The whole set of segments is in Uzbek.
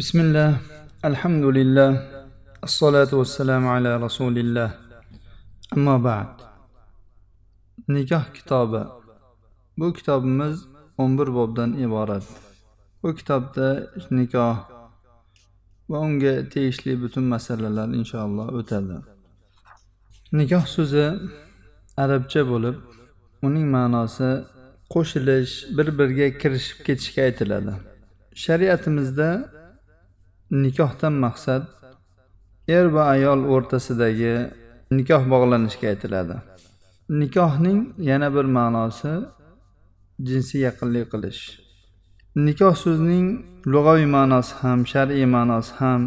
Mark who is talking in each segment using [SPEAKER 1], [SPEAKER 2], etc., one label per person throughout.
[SPEAKER 1] بسم الله الحمد لله الصلاة والسلام على رسول الله أما بعد nikoh kitobi bu kitobimiz o'n bir bobdan iborat bu kitobda nikoh va unga tegishli butun masalalar inshaalloh o'tadi nikoh so'zi arabcha bo'lib uning ma'nosi qo'shilish bir biriga kirishib ketishga aytiladi shariatimizda nikohdan maqsad er va ayol o'rtasidagi nikoh bog'lanishga aytiladi. Nikohning yana bir ma'nosi jinsiy yaqinlik qilish. Nikoh so'zining lug'aviy ma'nosi ham shar'iy ma'nosi ham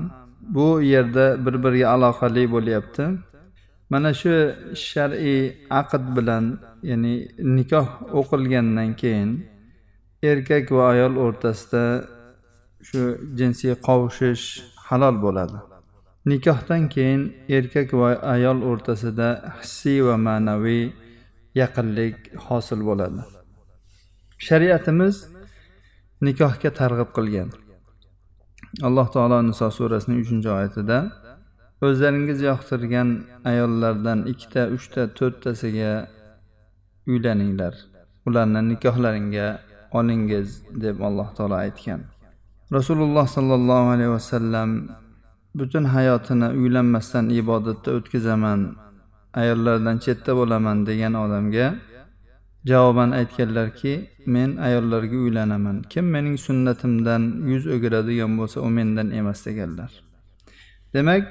[SPEAKER 1] bu yerda bir biriga aloqali bo'lyapti. Mana shu shar'iy aqd bilan ya'ni nikoh o'qilgandan keyin erkak va ayol o'rtasida shu jinsiy qovushish halol bo'ladi. Nikohdan keyin erkak va ayol o'rtasida hissiy va ma'naviy yaqinlik hosil bo'ladi. Shariatimiz nikohga targ'ib qilgan. Alloh taolo niso surasining uchinchi oyatida o'zlaringiz yoqtirgan ayollardan ikkita uchta to'rttasiga uylaninglar. Ularni nikohlaringga olingiz deb alloh taolo aytgan. Rasululloh sollallohu alayhi vasallam butun hayotini uylanmasdan ibodatda o'tkazaman ayollardan chetda bo'laman degan odamga javoban aytganlarki men ayollarga uylanaman. Kim mening sunnatimdan yuz o'giradigan bo'lsa u mendan emas deganlar. Demak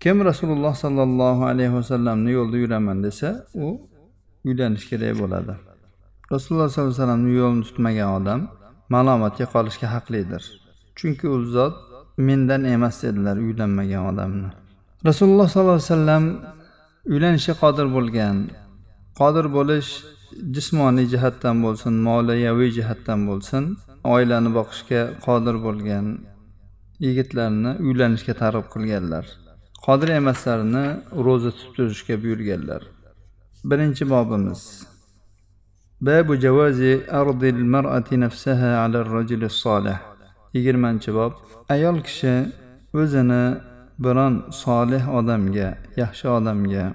[SPEAKER 1] kim rasululloh sollallohu alayhi vasallamni yo'lida yuraman desa u uylanish kerak bo'ladi. Rasululloh sollallohu alayhi vasallamni yo'lini tutmagan odam malomatga qolishga haqlidir. Chunki u zot mendan emas dedilar uylanmagan odamni. Rasululloh sollallohu alayhi vasallam uylanishga qodir bo'lgan. Qodir bo'lish jismoniy jihatdan bo'lsin moliyaviy jihatdan bo'lsin oilani boqishga qodir bo'lgan yigitlarni uylanishga targ'ib qilganlar. Qodir emaslarni ro'za tutib turishga buyurganlar. Birinchi bobimiz باب جواز أرض المرأة نفسها على الرجل الصالح yigirmanchi bob ayol kishi o'zini biron solih odamga yaxshi odamga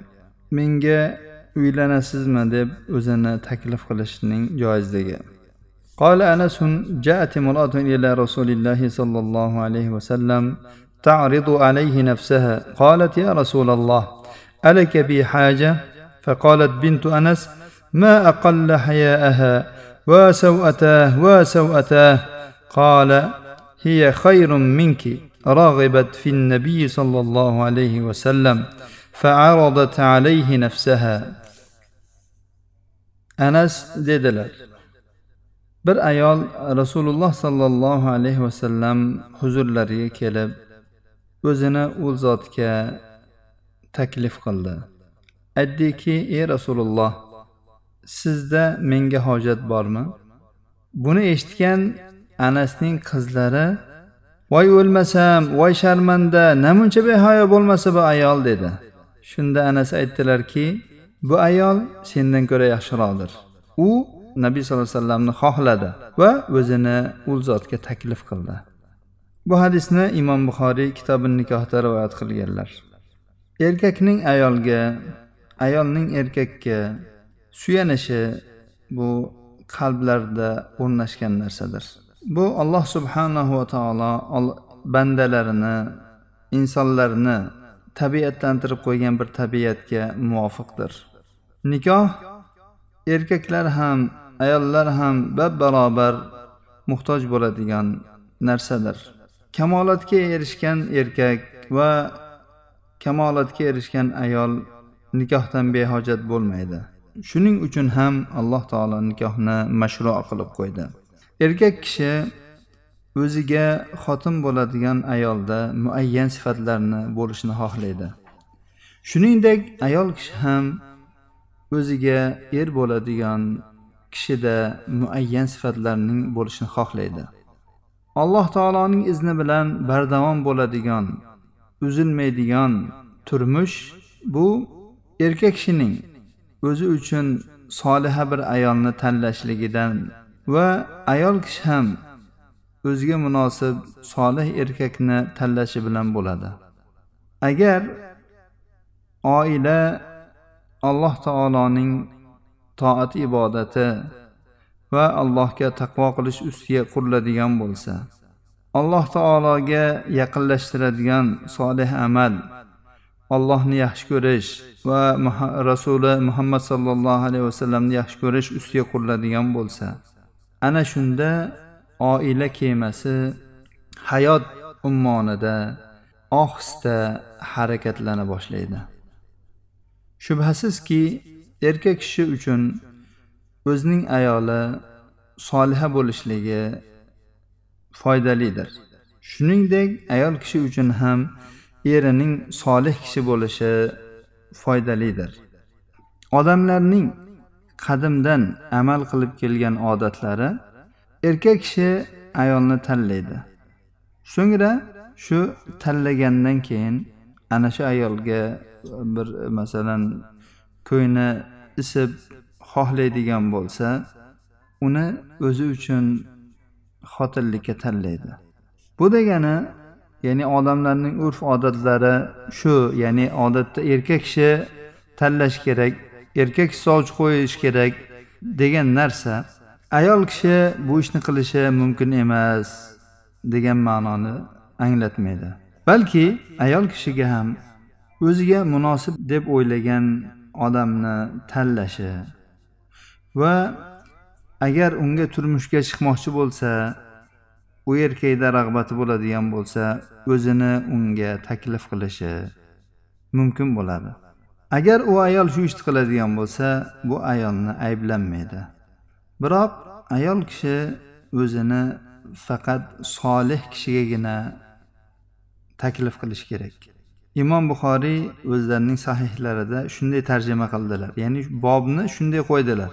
[SPEAKER 1] menga uylanasizmi deb o'zini taklif qilishning joizligi قال أنس جاءت امرأة إلى رسول الله صلى الله عليه وسلم تعرض عليه نفسها قالت يا رسول الله ألك بي حاجة فقالت بنت أنس ما أقل حياءها وسوأتاه وسوأتاه قال هي خير منك راغبت في النبي صلى الله عليه وسلم فعرضت عليه نفسها أنس dedilar bir ayol rasululloh sollallohu alayhi vasallam huzurlariga kelib o'zini u zotga taklif qildi aytdiki ey rasululloh sizda menga hojat bormi? Buni eshitgan anasning qizlari voy o'lmasam voy sharmanda namuncha behayo bo'lmasa bu ayol dedi. Shunda anas aytdilarki bu ayol sendan ko'ra yaxshiroqdir. U nabiy sallallohu alayhi vasallamni xohladi va o'zini u zotga taklif qildi. Bu hadisni imom buxoriy kitobi nikohda rivoyat qilganlar. Erkakning ayolga ayolning erkakka suyanishi bu qalblarda o'rnashgan narsadir. Bu alloh subhanahu va taolo bandalarini insonlarni tabiatlantirib qo'ygan bir tabiatga muvofiqdir. Nikoh erkaklar ham ayollar ham bab barobar muhtoj bo'ladigan narsadir. Kamolatga erishgan erkak va kamolatga erishgan ayol nikohdan behojat bo'lmaydi. Shuning uchun ham alloh taolo nikohni mashru qilib qo'ydi. Erkak kishi o'ziga xotin bo'ladigan ayolda muayyan sifatlarni bo'lishini xohlaydi. Shuningdek ayol kishi ham o'ziga er bo'ladigan kishida muayyan sifatlarning bo'lishini xohlaydi. Alloh taoloning izni bilan bardavom bo'ladigan uzilmaydigan turmush bu erkak kishining o'zi uchun soliha bir ayolni tanlashligidan va ayol kishi ham o'ziga munosib solih erkakni tanlashi bilan bo'ladi. Agar oila alloh taoloning toat ibodati va allohga taqvo qilish ustiga quriladigan bo'lsa alloh taologa yaqinlashtiradigan solih amal allohni yaxshi ko'rish va rasuli muhammad sollallohu alayhi vasallamni yaxshi ko'rish ustiga quriladigan bo'lsa ana shunda oila kemasi hayot ummonida ohista harakatlana boshlaydi. Shubhasizki erkak kishi uchun o'zining ayoli soliha bo'lishligi foydalidir. Shuningdek ayol kishi uchun ham erining solih kishi bo'lishi foydalidir. Odamlarning qadimdan amal qilib kelgan odatlari erkak kishi ayolni tanlaydi. So'ngra shu tanlagandan keyin ana shu ayolga bir masalan ko'ngli isib xohlaydigan bo'lsa uni o'zi uchun xotinlikka tanlaydi. Bu degani ya'ni odamlarning urf odatlari shu ya'ni odatda erkak kishi tanlash kerak erkak sovchi qo'yish kerak degan narsa ayol kishi bu ishni qilishi mumkin emas degan ma'noni anglatmaydi. Balki ayol kishiga ham o'ziga munosib deb o'ylagan odamni tanlashi va agar unga turmushga chiqmoqchi bo'lsa u erkakda rag'bati bo'ladigan bo'lsa o'zini unga taklif qilishi mumkin bo'ladi. Agar u ayol shu ishni qiladigan bo'lsa bu ayolni ayblanmaydi. Biroq ayol kishi o'zini faqat solih kishigagina taklif qilishi kerak. Imom buxoriy o'zlarining sahihlarida shunday tarjima qildilar. Ya'ni bobni shunday qo'ydilar.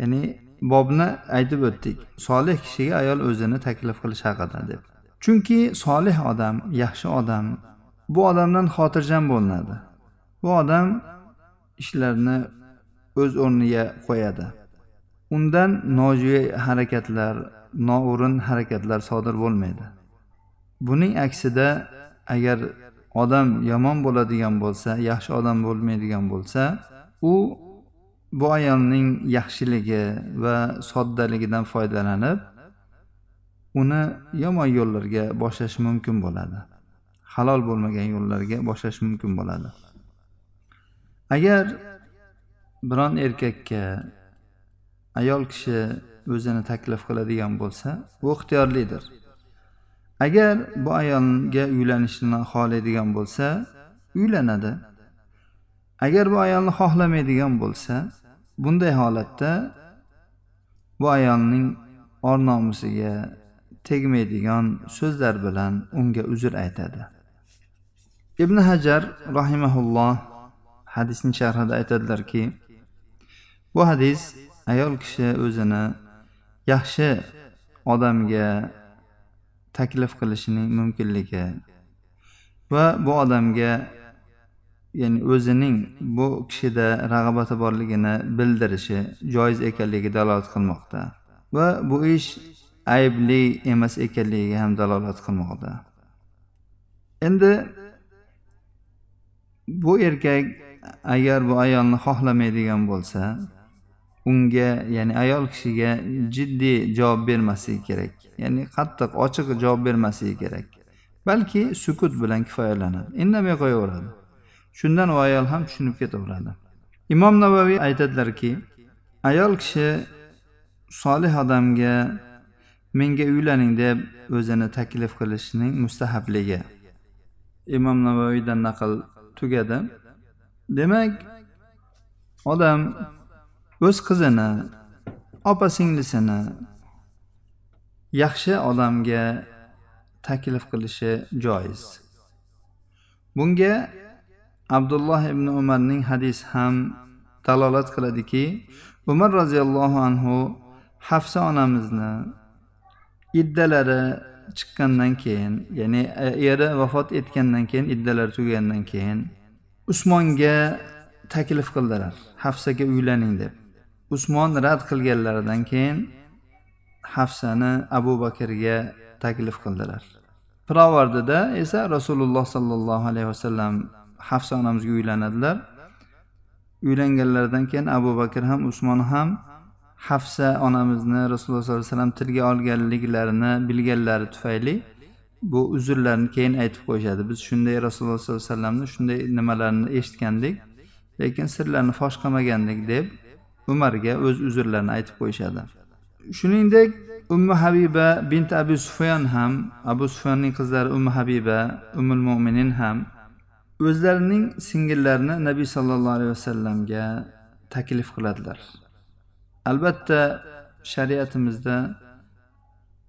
[SPEAKER 1] Ya'ni bobni aytib o'tdik. Solih kishiga ayol o'zini taklif qilish haqida deb. Chunki solih odam yaxshi odam bu odamdan xotirjam bo'linadi. Bu odam ishlarni o'z o'rniga qo'yadi. Undan nojo'ya harakatlar noo'rin harakatlar sodir bo'lmaydi. Buning aksida agar odam yomon bo'ladigan bo'lsa yaxshi odam bo'lmaydigan bo'lsa u bu ayolning yaxshiligi va soddaligidan foydalanib uni yomon yo'llarga boshlash mumkin bo'ladi. Halol bo'lmagan yo'llarga boshlash mumkin bo'ladi. Agar biron erkakka ayol kishi o'zini taklif qiladigan bo'lsa bu ixtiyorlidir. Agar bu ayolga uylanishni xohlaydigan bo'lsa uylanadi. Agar bu ayolni xohlamaydigan bo'lsa bunday holatda bu ayolning or nomusiga tegmaydigan so'zlar bilan unga uzr aytadi. Ibn hajar rahimaulloh hadisning sharhida aytadilarki bu hadis ayol kishi o'zini yaxshi odamga taklif qilishining mumkinligi va bu odamga ya'ni o'zining bu kishida rag'bati borligini bildirishi joiz ekanligiga dalolat qilmoqda. Va bu ish aybli emas ekanligiga ham dalolat qilmoqda. Endi bu erkak agar bu ayolni xohlamaydigan bo'lsa unga ya'ni ayol kishiga jiddiy javob bermasligi kerak. Ya'ni qattiq ochiq javob bermasligi kerak. Balki sukut bilan kifoyalanadi. Indamay qo'yaveradi. Shundan u ayol ham tushunib ketaveradi. Imom navaviy aytadilarki ayol kishi solih odamga menga uylaning deb o'zini taklif qilishning mustahabligi. Imom navoiydan naql tugadi. Demak odam o'z qizini opa singlisini yaxshi odamga taklif qilishi joiz. Bunga abdulloh ibn umarning hadisi ham dalolat qiladiki umar roziyallohu anhu hafsa onamizni iddalari chiqqandan keyin ya'ni eri vafot etgandan keyin iddalari tugagandan keyin usmonga taklif qildilar. Hafsaga uylaning deb. Usmon rad qilganlaridan keyin hafsani abu bakrga taklif qildilar. Pirovardida esa rasululloh sollallohu alayhi vasallam hafsa onamizga uylanadilar. Uylanganlaridan keyin abu bakr ham usmon ham hafsa onamizni rasululloh sollallohu alayhi vasallam tilga olganliklarini bilganlari tufayli bu uzrlarni keyin aytib qo'yishadi. Biz shunday rasululloh sollallohu alayhi vasallamni shunday nimalarni eshitgandik lekin sirlarni fosh qilmagandik deb umarga o'z uzrlarini aytib qo'yishadi. Shuningdek ummu habiba bint abu sufyon ham abu sufyonning qizlari ummu habiba ummul mo'minin ham o'zlarining singillarini nabiy sollallohu alayhi vasallamga taklif qiladilar. Albatta shariatimizda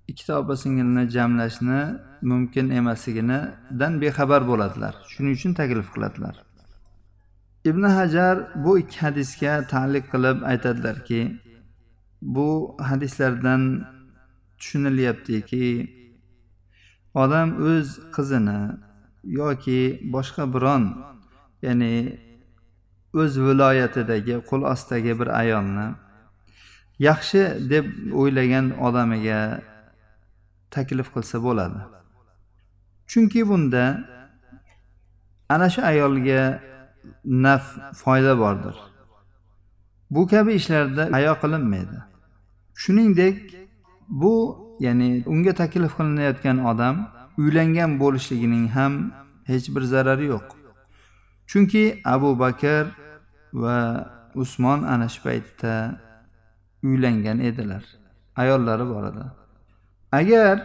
[SPEAKER 1] ikkita opa singilni jamlashni mumkin emasligidan bexabar bo'ladilar. Shuning uchun taklif qiladilar. Ibn hajar bu ikki hadisga taalliq qilib aytadilarki bu hadislardan tushunilyaptiki odam o'z qizini yoki boshqa biron ya'ni o'z viloyatidagi qo'l ostidagi bir ayolni yaxshi deb o'ylagan odamiga taklif qilsa bo'ladi. Chunki bunda ana shu ayolga naf foyda bordir. Bu kabi ishlarda hayo qilinmaydi. Shuningdek bu ya'ni unga taklif qilinayotgan odam uylangan bo'lishligining ham hech bir zarari yo'q. Chunki abu bakr va usmon ana shu paytda uylangan edilar. Ayollari bor edi. Agar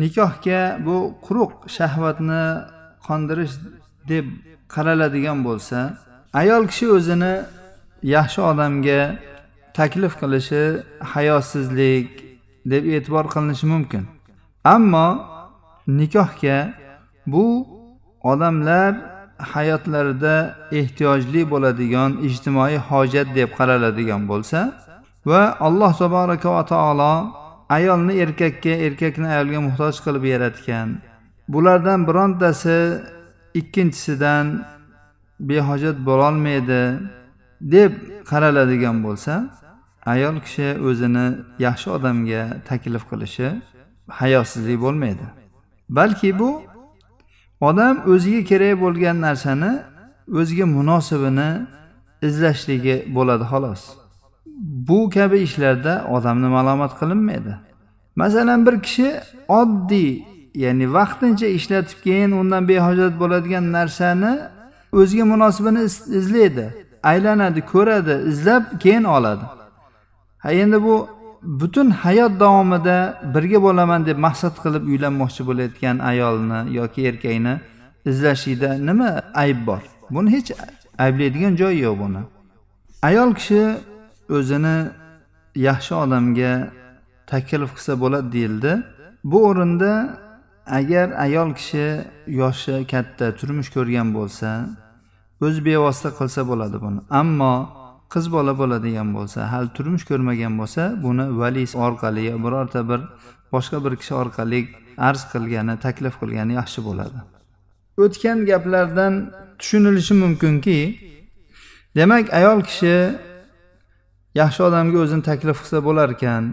[SPEAKER 1] nikohga bu quruq shahvatni qondirish deb qaraladigan bo'lsa ayol kishi o'zini yaxshi odamga taklif qilishi hayosizlik deb e'tibor qilinishi mumkin. Ammo nikohga bu odamlar hayotlarida ehtiyojli bo'ladigan ijtimoiy hojat deb qaraladigan bo'lsa va alloh taboraka va taolo ayolni erkakka erkakni ayolga muhtoj qilib yaratgan. Bulardan birontasi ikkinchisidan behojat bo'lolmaydi deb qaraladigan bo'lsa ayol kishi o'zini yaxshi odamga taklif qilishi hayosizlik bo'lmaydi. Balki bu odam o'ziga kerak bo'lgan narsani o'ziga munosibini izlashligi bo'ladi xolos. Bu kabi ishlarda odamni malomat qilinmaydi. Masalan bir kishi oddiy ya'ni vaqtincha ishlatib keyin undan behojat bo'ladigan narsani o'ziga munosibini izlaydi aylanadi ko'radi izlab keyin oladi. Ha endi bu butun hayot davomida birga bo'laman deb maqsad qilib uylanmoqchi bo'layotgan ayolni yoki erkakni izlashlikda nima ayb bor? Buni hech ayblaydigan joyi yo'q buni. Ayol kishi o'zini yaxshi odamga taklif qilsa bo'ladi deyildi. Bu o'rinda agar ayol kishi yoshi katta turmush ko'rgan bo'lsa o'zi bevosita qilsa bo'ladi buni. Ammo qiz bola bo'ladigan bo'lsa hali turmush ko'rmagan bo'lsa buni vali orqali birorta bir boshqa bir kishi orqali arz qilgani taklif qilgani yaxshi bo'ladi. O'tgan gaplardan tushunilishi mumkinki demak ayol kishi yaxshi odamga o'zini taklif qilsa bo'lar ekan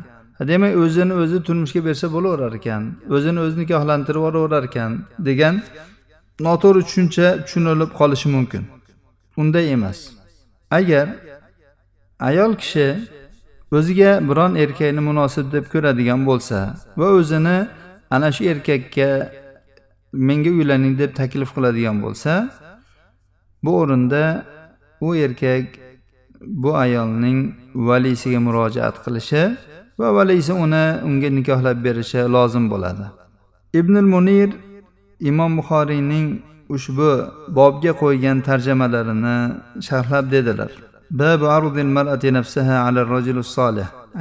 [SPEAKER 1] demak o'zini o'zi turmushga bersa bo'laverar ekan o'zini o'zi nikohlantirib yuboraverar ekan degan noto'g'ri tushuncha tushunilib qolishi mumkin. Unday emas. Agar ayol kishi o'ziga biron erkakni munosib deb ko'radigan bo'lsa va o'zini ana shu erkakka menga uylaning deb taklif qiladigan bo'lsa bu o'rinda u erkak bu ayolning valisiga murojaat qilishi va valisi uni unga nikohlab berishi lozim bo'ladi. Ibnul munir imom buxoriyning ushbu bobga qo'ygan tarjimalarini sharhlab dedilar.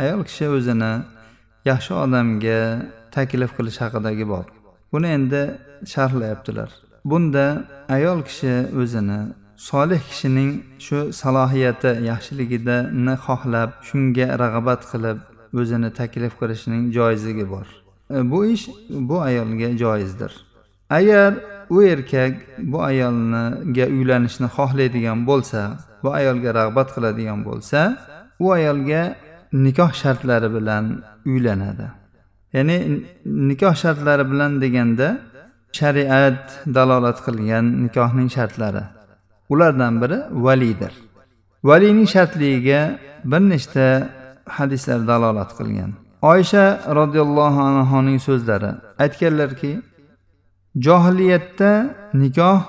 [SPEAKER 1] Ayol kishi o'zini yaxshi odamga taklif qilish haqidagi bob buni endi sharhlayaptilar. Bunda ayol kishi o'zini solih kishining shu salohiyati yaxshiligini xohlab shunga rag'bat qilib o'zini taklif qilishining joizligi bor. E, bu ish bu ayolga joizdir. Agar u erkak bu ayolniga uylanishni xohlaydigan bo'lsa va ayolga rag'bat qiladigan bo'lsa u ayolga nikoh shartlari bilan uylanadi. Ya'ni nikoh shartlari bilan deganda shariat dalolat qilgan nikohning shartlari. Ulardan biri valiydir valiyning shartligiga bir nechta hadislar dalolat qilgan. Oysha roziyallohu anhuning so'zlari aytganlarki johiliyatda nikoh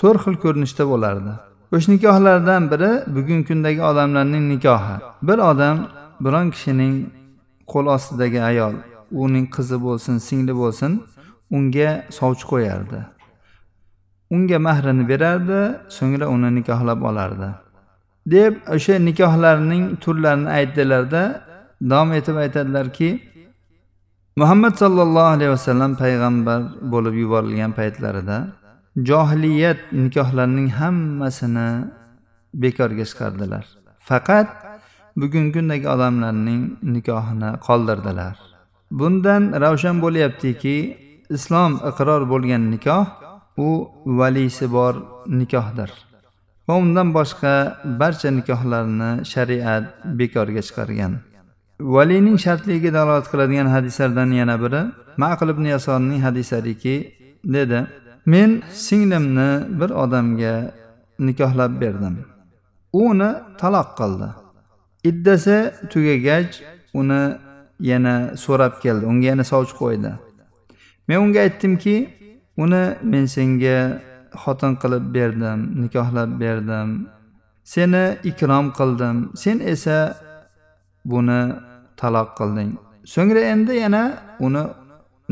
[SPEAKER 1] to'rt xil ko'rinishda bo'lardi. O'sha nikohlardan biri bugungi kundagi odamlarning nikohi. Bir odam biron kishining qo'l ostidagi ayol uning qizi bo'lsin singli bo'lsin unga sovchi qo'yardi. Unga mahrini berardi so'ngra uni nikohlab olardi. Deb o'sha nikohlarning turlarini aytdilarda davom etib aytadilarki muhammad sollallohu alayhi vasallam payg'ambar bo'lib yuborilgan paytlarida johiliyat nikohlarining hammasini bekorga chiqardilar. Faqat bugungi kundagi odamlarning nikohini qoldirdilar. Bundan ravshan bo'lyaptiki islom iqror bo'lgan nikoh u valisi bor nikohdir. Va undan boshqa barcha nikohlarni shariat bekorga chiqargan. Valiyning shartligiga dalolat qiladigan hadislardan yana biri maqil ibn yasorning hadislariki dedi men singlimni bir odamga nikohlab berdim. U uni taloq qildi. Iddasi tugagach uni yana so'rab keldi. Unga yana sovchi qo'ydi. Men unga aytdimki uni men senga xotin qilib berdim nikohlab berdim. Seni ikrom qildim. Sen esa buni taloq qilding. So'ngra endi yana uni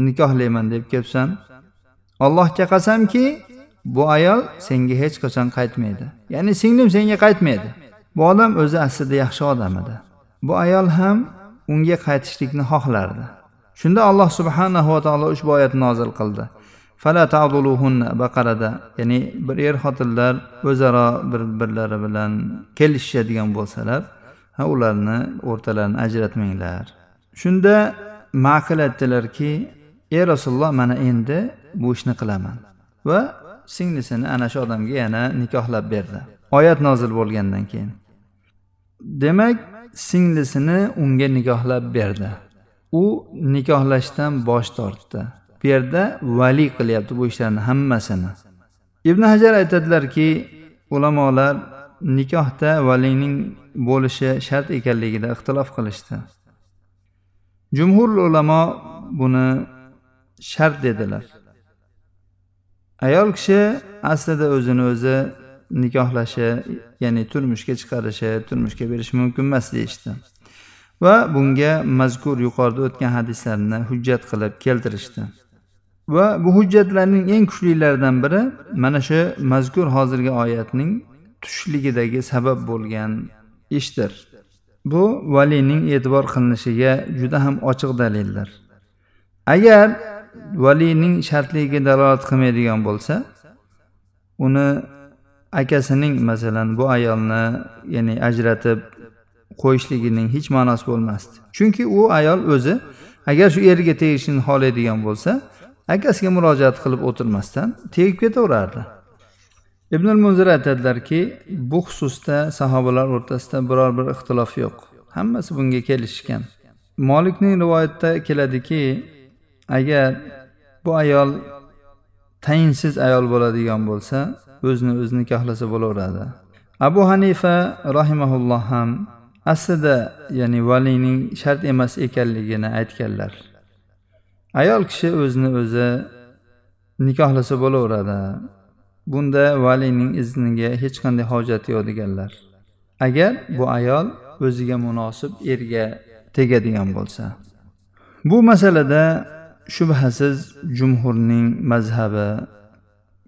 [SPEAKER 1] nikohlayman deb kelibsan. Allohga qasamki bu ayol senga hech qachon qaytmaydi. Ya'ni singlim senga qaytmaydi. Bu odam o'zi aslida yaxshi odam edi. Bu ayol ham unga qaytishlikni xohlardi. Shunda alloh subhanahu va taolo ushbu oyatni nozil qildi. Fala baqarada ya'ni bir er xotinlar o'zaro bir birlari bilan kelishishadigan bo'lsalar ha ularni o'rtalarini ajratmanglar. Shunda maqil aytdilarki ey rasululloh mana endi bu ishni qilaman. Va singlisini ana shu odamga yana nikohlab berdi. Oyat nozil bo'lgandan keyin. Demak singlisini unga nikohlab berdi. U nikohlashdan bosh tortdi. Bu yerda vali qilyapti bu ishlarni hammasini. Ibn hajar aytadilarki ulamolar nikohda valiyning bo'lishi shart ekanligida ixtilof qilishdi. Jumhur ulamo buni shart dedilar. Ayol kishi aslida o'zini o'zi nikohlashi ya'ni turmushga chiqarishi turmushga berishi mumkin emas deyishdi. Va bunga mazkur yuqorida o'tgan hadislarni hujjat qilib keltirishdi. Va bu hujjatlarning eng kuchlilaridan biri mana shu mazkur hozirgi oyatning tushligidagi sabab bo'lgan ishdir. Bu valiyning e'tibor qilinishiga juda ham ochiq dalildir. Agar valining shartligiga dalolat qilmaydigan bo'lsa uni akasining masalan bu ayolni ya'ni ajratib qo'yishligining hech ma'nosi bo'lmasdi. Chunki u ayol o'zi agar shu eriga tegishini xohlaydigan bo'lsa akasiga murojaat qilib o'tirmasdan tegib ketaverardi. Ibn munzir aytadilarki bu xususda sahobalar o'rtasida biror bir ixtilof yo'q. Hammasi bunga kelishgan. Molikning rivoyatida keladiki agar bu ayol tayinsiz ayol bo'ladigan bo'lsa o'zini o'zi nikohlasa bo'laveradi. Abu hanifa rahimaulloh ham aslida ya'ni valiyning shart emas ekanligini aytganlar. Ayol kishi o'zini o'zi nikohlasa bo'laveradi. Bunda valiyning izniga hech qanday hojati yo'q deganlar. Agar bu ayol o'ziga munosib erga tegadigan bo'lsa. Bu masalada shubhasiz jumhurning mazhabi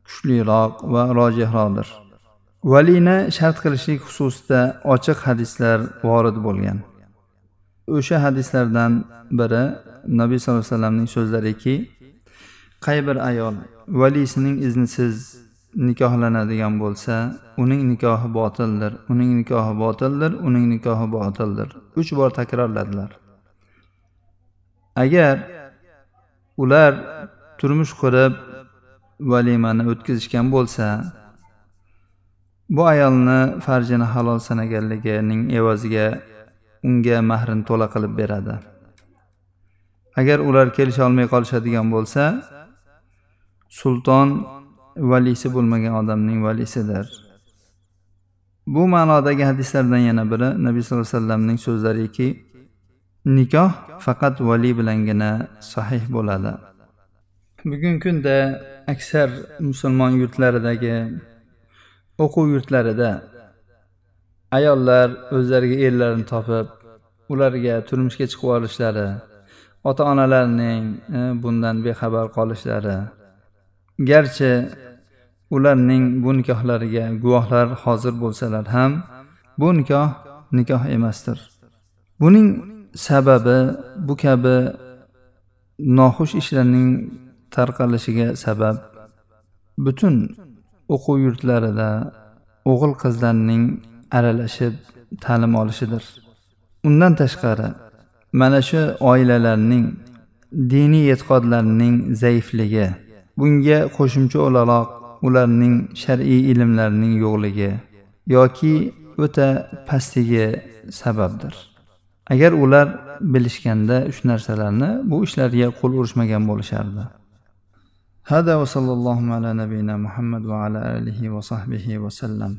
[SPEAKER 1] kuchliroq va rojihroqdir valini shart qilishlik xususida ochiq hadislar vorid bo'lgan. O'sha hadislardan biri nabiy sallallohu alayhi vasallamning so'zlariki qay bir ayol valisining iznisiz nikohlanadigan bo'lsa uning nikohi botildir uning nikohi botildir uning nikohi botildir. Uch bor takrorladilar. Agar ular turmush qurib valimani o'tkazishgan bo'lsa bu ayolni farjini halol sanaganligining evaziga unga mahrini to'la qilib beradi. Agar ular kelisha olmay qolishadigan bo'lsa sulton valisi bo'lmagan odamning valisidir. Bu ma'nodagi hadislardan yana biri nabiy sallallohu alayhi vasallamning so'zlariki nikoh faqat vali bilangina sahih bo'ladi. Bugungi kunda aksar musulmon yurtlaridagi o'quv yurtlarida ayollar o'zlariga erlarini topib ularga turmushga chiqib olishlari ota onalarining e, bundan bexabar qolishlari garchi ularning bu nikohlariga guvohlar hozir bo'lsalar ham bu nikoh nikoh emasdir. Buning sababi bu kabi noxush ishlarning tarqalishiga sabab butun o'quv yurtlarida o'g'il qizlarning aralashib ta'lim olishidir. Undan tashqari mana shu oilalarning diniy e'tiqodlarining zaifligi bunga qo'shimcha o'laroq ularning shar'iy ilmlarining yo'qligi yoki o'ta pastligi sababdir. agar ular bilishganda shu narsalarni bu ishlarga qo'l urishmagan bo'lishardi هذا وصلى الله على نبينا محمد وعلى آله وصحبه وسلم